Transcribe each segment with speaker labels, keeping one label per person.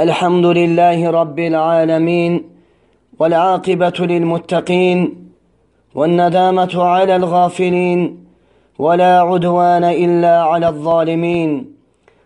Speaker 1: الحمد لله رب العالمين والعاقبة للمتقين والندامة على الغافلين ولا عدوان إلا على الظالمين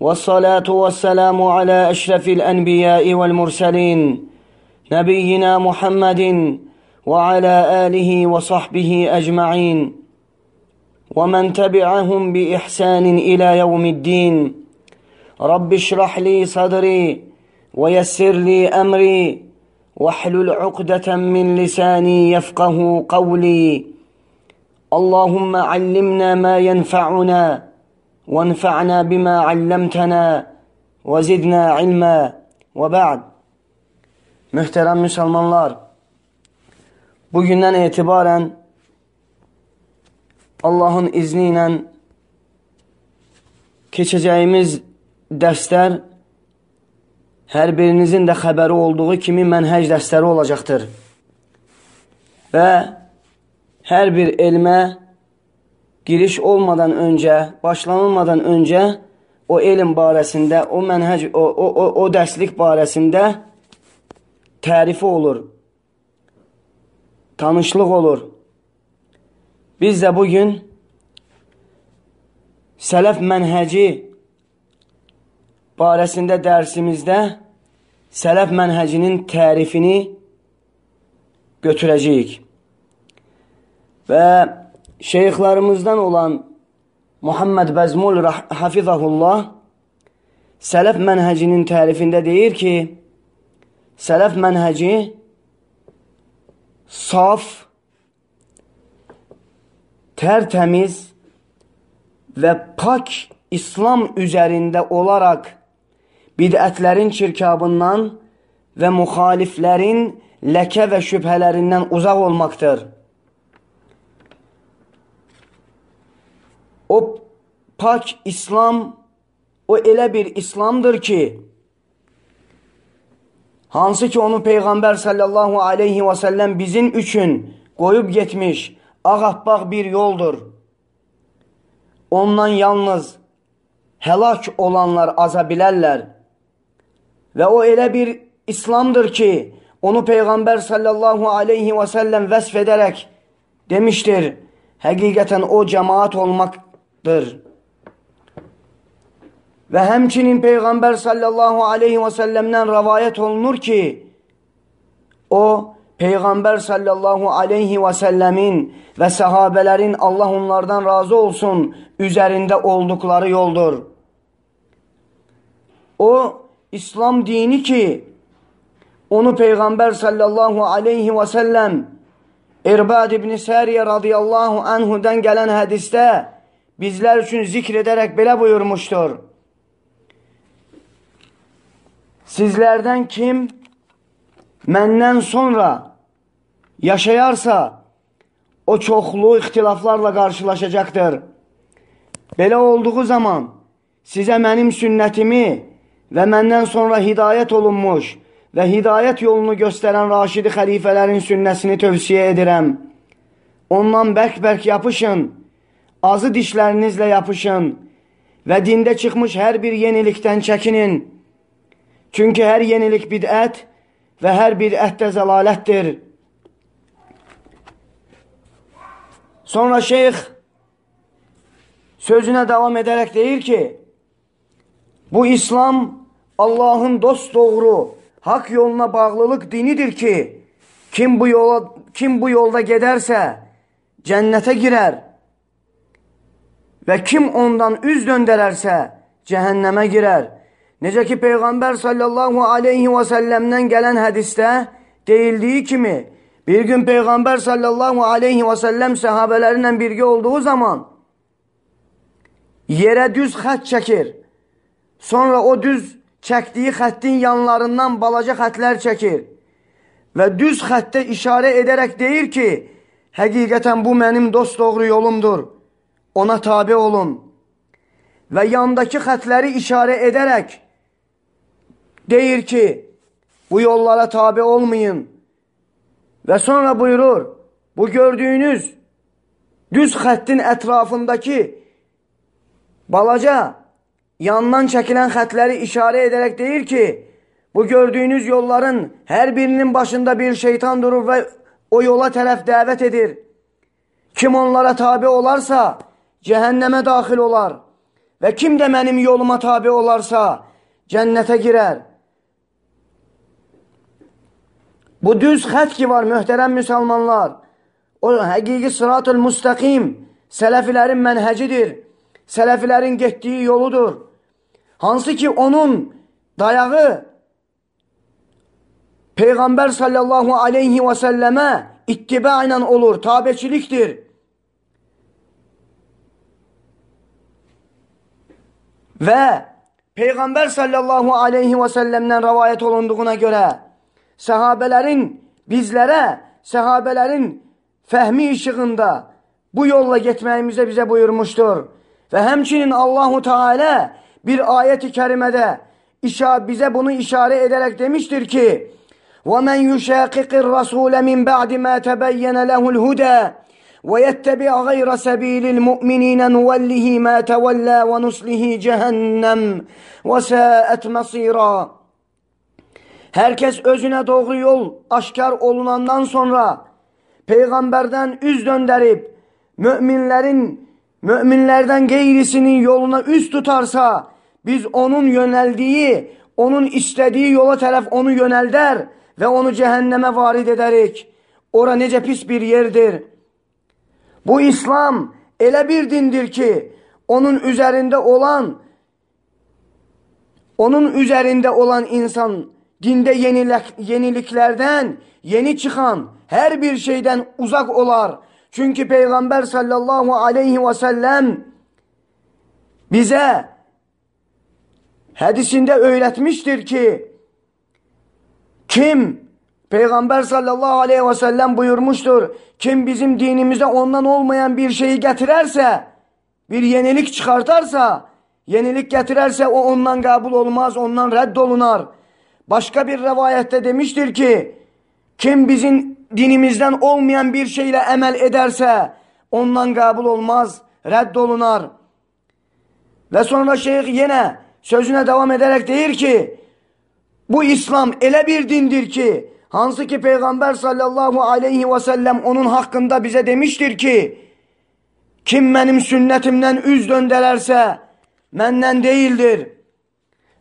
Speaker 1: والصلاة والسلام على أشرف الأنبياء والمرسلين نبينا محمد وعلى آله وصحبه أجمعين ومن تبعهم بإحسان إلى يوم الدين رب اشرح لي صدري ويسر لي أمري واحلل عقدة من لساني يفقه قولي. اللهم علمنا ما ينفعنا وانفعنا بما علمتنا وزدنا علما. وبعد. Mühterem Müslümanlar, bugündən etibarən Allahın izni ilə keçəcəyimiz hər birinizin də xəbəri olduğu kimi mənhəc dərsləri olacaqdır. Və hər bir elmə giriş olmadan öncə, başlanılmadan öncə o elm barəsində, o mənhəc, o, o, o, o dərslik barəsində tərifi olur, tanışlıq olur. Biz də bugün sələf mənhəci barəsində dərsimizdə sələf mənhəcinin tərifini götürəcəyik. Və şeyxlarımızdan olan Muhammed Bəzmul Hafizahullah sələf mənhəcinin tərifində deyir ki, sələf mənhəci saf, tərtəmiz və pak İslam üzərində olaraq bidətlərin çirkabından və müxaliflərin ləkə və şübhələrindən uzaq olmaqdır. O pak İslam, o elə bir İslamdır ki, hansı ki onu Peyğəmbər sallallahu aleyhi və səlləm bizim üçün qoyub getmiş ağappaq bir yoldur. Ondan yalnız həlak olanlar aza bilərlər. Və o elə bir İslamdır ki, onu Peyğəmbər sallallahu aleyhi və səlləm vəsf edərək demişdir, həqiqətən o cəmaat olmaqdır. Və həmçinin Peyğəmbər sallallahu aleyhi və səlləmdən rəvayət olunur ki, o, Peyğəmbər sallallahu aleyhi və səlləmin və səhabələrin Allah onlardan razı olsun üzərində olduqları yoldur. O, İslam dini ki, onu Peyğəmbər sallallahu aleyhi və səlləm İrbad ibn Səriyə radiyallahu anhudan gələn hədistə bizlər üçün zikr edərək belə buyurmuşdur. Sizlərdən kim məndən sonra yaşayarsa, o çoxlu ixtilaflarla qarşılaşacaqdır. Belə olduğu zaman sizə mənim sünnətimi və məndən sonra hidayət olunmuş və hidayət yolunu göstərən Raşidi xəlifələrin sünnəsini tövsiyə edirəm. Ondan bərk-bərk yapışın, azı dişlərinizlə yapışın və dində çıxmış hər bir yenilikdən çəkinin. Çünki hər yenilik bidət və hər bidət də zəlalətdir. Sonra şeyx sözünə davam edərək deyir ki, bu İslam Allahın dost doğru, hak yoluna bağlılıq dinidir ki, kim bu, yola, kim bu yolda gedərsə cənnətə girər və kim ondan üz döndərərsə cəhənnəmə girər. Necə ki, Peyğəmbər sallallahu aleyhi və səlləmdən gələn hədistə deyildiyi kimi, bir gün Peyğəmbər sallallahu aleyhi və səlləm səhabələrinlə birgə olduğu zaman yerə düz xət çəkir. Sonra o düz çəkdiyi xəttin yanlarından balaca xətlər çəkir. Və düz xəttə işarə edərək deyir ki, həqiqətən bu mənim dost doğru yolumdur, ona tabi olun. Və yandakı xətləri işarə edərək, deyir ki, bu yollara tabi olmayın. Və sonra buyurur, bu gördüyünüz düz xəttin ətrafındakı balaca yandan çəkilən xətləri işarə edərək deyir ki, Bu gördüğünüz yolların her birinin başında bir şeytan durur ve o yola tərəf dəvət edir. Kim onlara tabi olarsa cehenneme dahil olar ve kim de benim yoluma tabi olarsa cennete girer. Bu düz xət ki var mühtərəm müsəlmanlar. O həqiqi sıratul müstəqim sələfilərin mənhəcidir. Sələfilərin getdiyi yoludur. Hansı ki onun dayağı Peygamber sallallahu aleyhi ve selleme ittiba ile olur, tabeçiliktir. Ve Peygamber sallallahu aleyhi ve sellem'den rivayet olunduğuna göre sahabelerin bizlere, sahabelerin fehmi ışığında bu yolla gitmeyimize bize buyurmuştur. Ve hemçinin Allahu Teala bir ayet-i kerimede bize bunu işaret ederek demiştir ki ومن يشاقق الرسول من بعد ما تبين له الهدى ويتبع غير سبيل المؤمنين نوله ما تولى ونسله cehennem وساءت مصيرا Herkes özüne doğru yol aşkar olunandan sonra peygamberden üz döndürüp müminlerin müminlerden geyrisinin yoluna üz tutarsa biz onun yöneldiği, onun istediği yola taraf onu yönelder ve onu cehenneme varid ederek ora nece pis bir yerdir. Bu İslam ele bir dindir ki onun üzerinde olan onun üzerinde olan insan dinde yenilik, yeniliklerden yeni çıkan her bir şeyden uzak olar. Çünkü Peygamber sallallahu aleyhi ve sellem bize hadisinde öğretmiştir ki kim? Peygamber sallallahu aleyhi ve sellem buyurmuştur. Kim bizim dinimize ondan olmayan bir şeyi getirerse, bir yenilik çıkartarsa, yenilik getirerse o ondan kabul olmaz, ondan reddolunar. Başka bir rivayette demiştir ki, kim bizim dinimizden olmayan bir şeyle emel ederse, ondan kabul olmaz, reddolunar. Ve sonra şeyh yine sözüne devam ederek deyir ki, bu İslam ele bir dindir ki hansı ki Peygamber sallallahu aleyhi ve sellem onun hakkında bize demiştir ki kim benim sünnetimden üz döndürerse menden değildir.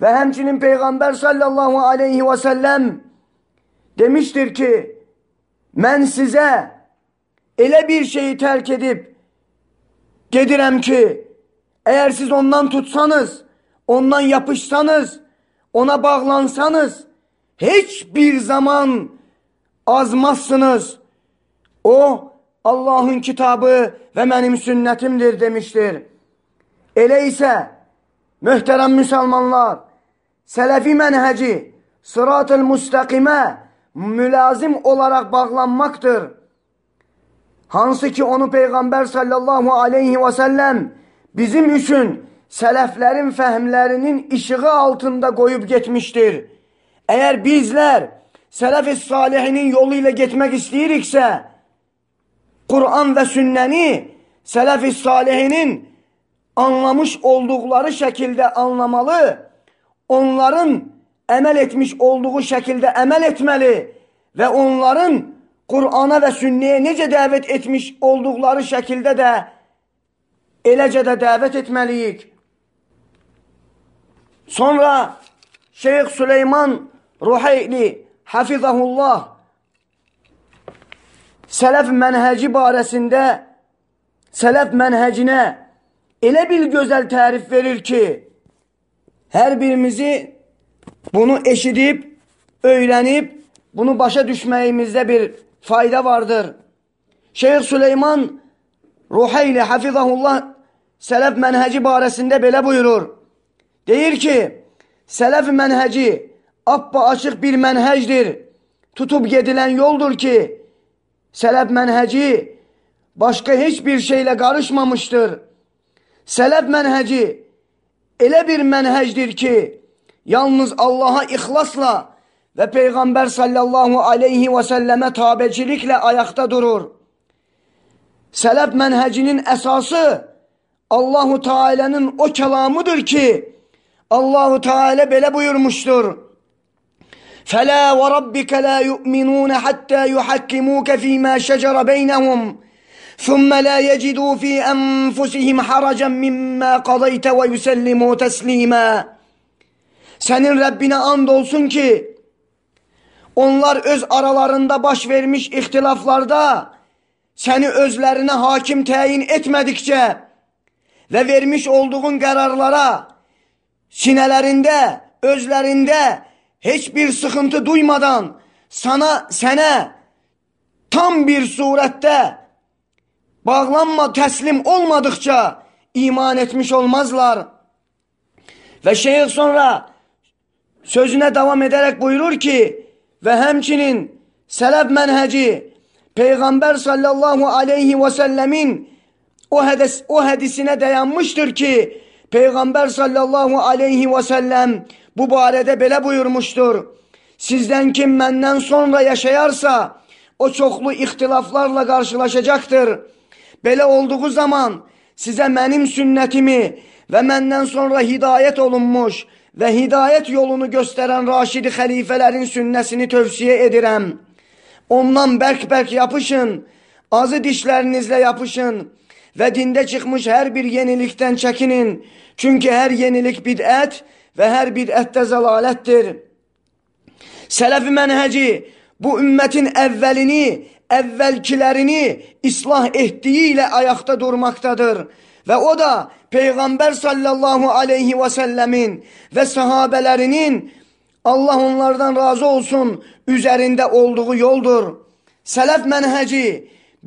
Speaker 1: Ve hemçinin Peygamber sallallahu aleyhi ve sellem demiştir ki ben size ele bir şeyi terk edip gedirem ki eğer siz ondan tutsanız ondan yapışsanız ona bağlansanız hiçbir zaman azmazsınız. O Allah'ın kitabı ve benim sünnetimdir demiştir. Eleyse mühterem Müslümanlar selefi menheci sırat-ı müstakime mülazim olarak bağlanmaktır. Hansı ki onu Peygamber sallallahu aleyhi ve sellem bizim için seleflerin fehmlerinin ışığı altında koyup gitmiştir. Eğer bizler selef-i salihinin yoluyla gitmek isteyirikse Kur'an ve sünneni selef-i salihinin anlamış oldukları şekilde anlamalı, onların emel etmiş olduğu şekilde emel etmeli ve onların Kur'an'a ve sünneye nece davet etmiş oldukları şekilde de eləcə də dəvət etməliyik. Sonra Şeyx Süleyman Ruheyli Hafizahullah Sələf mənhəci barəsində Sələf mənhəcinə elə bir gözəl tərif verir ki, hər birimizi bunu eşidib, öyrənib, bunu başa düşməyimizdə bir fayda vardır. Şeyx Süleyman Ruheyli Hafizahullah Sələf mənhəci barəsində belə buyurur. Deyir ki, sələf mənhəci appa açıq bir mənhəcdir. Tutub gedilən yoldur ki, sələf mənhəci başqa heç bir şeylə qarışmamışdır. Sələf mənhəci elə bir mənhəcdir ki, yalnız Allaha ixlasla və Peyğəmbər sallallahu aleyhi və səlləmə tabeciliklə ayaqda durur. Sələf mənhəcinin əsası Allahu Teala'nın o kelamıdır ki Allahu Teala böyle buyurmuştur. فلا وربك لا يؤمنون حتى يحكموك فيما شجر بينهم ثم لا يجدوا في أنفسهم حرجا مما قضيت ويسلموا تسليما Senin Rabbine and olsun ki onlar öz aralarında baş vermiş ihtilaflarda seni özlerine hakim təyin etmədikcə və vermiş olduğun qərarlara sinələrində, özlərində heç bir sıxıntı duymadan sana, sənə tam bir surətdə bağlanma, təslim olmadıkça iman etmiş olmazlar. Və şeyh sonra sözünə davam edərək buyurur ki, və həmçinin sələf mənhəci Peyğəmbər sallallahu aleyhi və səlləmin o, hədis, o hədisinə dayanmışdır ki, Peyğəmbər sallallahu aleyhi və səlləm bu barədə belə buyurmuşdur. Sizdən kim məndən sonra yaşayarsa, o çoxlu ixtilaflarla qarşılaşacaqdır. Belə olduğu zaman sizə mənim sünnətimi və məndən sonra hidayət olunmuş və hidayət yolunu göstərən Raşidi xəlifələrin sünnəsini tövsiyə edirəm. Ondan bərk-bərk yapışın, azı dişlərinizlə yapışın və dində çıxmış hər bir yenilikdən çəkinin. Çünki hər yenilik bidət və hər bidətdə zəlalətdir. Sələfi mənhəci bu ümmətin əvvəlini, əvvəlkilərini islah etdiyi ilə ayaqda durmaqdadır. Və o da Peyğəmbər sallallahu aleyhi və səlləmin və sahabələrinin Allah onlardan razı olsun üzərində olduğu yoldur. Sələf mənhəci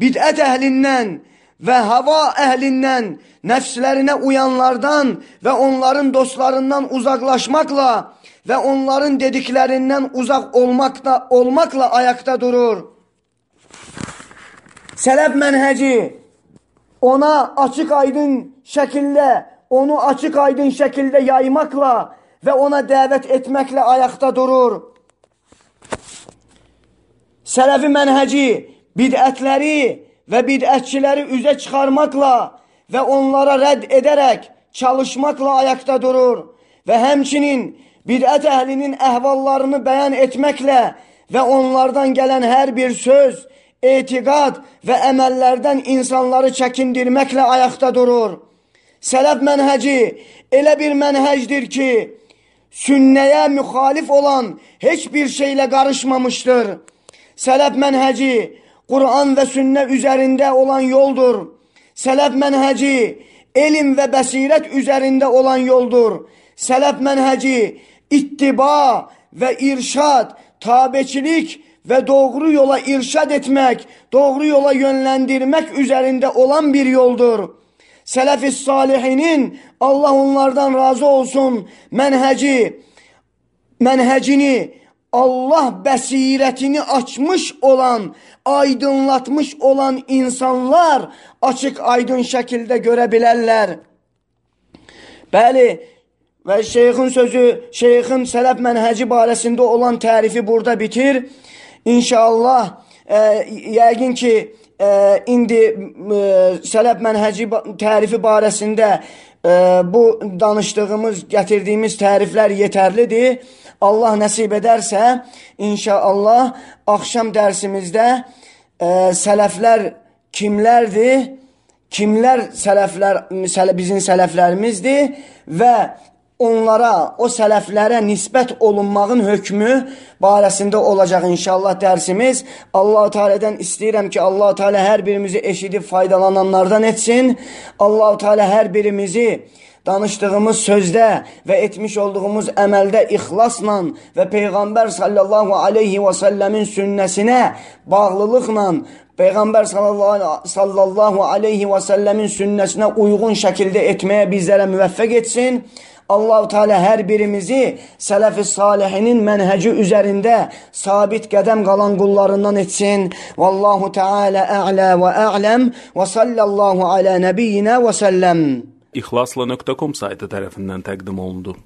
Speaker 1: bidət əhlindən və hava əhlindən nəfslərinə uyanlardan və onların dostlarından uzaqlaşmaqla və onların dediklərindən uzaq olmaqla, olmaqla ayaqda durur. Sələf mənhəci ona açıq aydın şəkildə, onu açıq aydın şəkildə yaymaqla və ona dəvət etməklə ayaqda durur. Sələfi mənhəci bidətləri və bidətçiləri üzə çıxarmaqla və onlara rədd edərək çalışmaqla ayaqda durur və həmçinin bidət əhlinin əhvallarını bəyan etməklə və onlardan gələn hər bir söz, etiqad və əməllərdən insanları çəkindirməklə ayaqda durur. Sələf mənhəci elə bir mənhəcdir ki, sünnəyə müxalif olan heç bir şeylə qarışmamışdır. Sələf mənhəci Quran və sünnə üzərində olan yoldur. Sələf mənhəci elm və bəsirət üzərində olan yoldur. Sələf mənhəci ittiba və irşad, tabeçilik və doğru yola irşad etmək, doğru yola yönləndirmək üzərində olan bir yoldur. Sələf-i salihinin Allah onlardan razı olsun mənhəci, mənhəcini Allah bəsirətini açmış olan, aydınlatmış olan insanlar açıq aydın şəkildə görə bilərlər. Bəli, və şeyxin sözü, şeyxin sələf mənhəci barəsində olan tərifi burada bitir. İnşallah, e, yəqin ki, e, indi e, sələb mənhəci tərifi barəsində e, bu danışdığımız, gətirdiyimiz təriflər yetərlidir. Allah nəsib edərsə, inşallah axşam dərsimizdə e, sələflər kimlərdir? Kimlər sələflər, bizim sələflərimizdir və onlara, o sələflərə nisbət olunmağın hökmü barəsində olacaq inşallah dərsimiz. Allah-u Teala'dan istəyirəm ki, Allah-u Teala hər birimizi eşidib faydalananlardan etsin. Allah-u Teala hər birimizi danışdığımız sözdə və etmiş olduğumuz əməldə ixlasla və Peyğəmbər sallallahu aleyhi və səlləmin sünnəsinə bağlılıqla Peyğəmbər sallallahu aleyhi və səlləmin sünnəsinə uyğun şəkildə etməyə bizlərə müvəffəq etsin. Allahu Teala hər birimizi sələf-i salihinin mənhəci üzərində sabit qədəm qalan qullarından etsin. Vallahu Teala a'la və a'ləm və sallallahu ala nəbiyyinə və səlləm.
Speaker 2: İxlasla.com saytı tərəfindən təqdim olundu.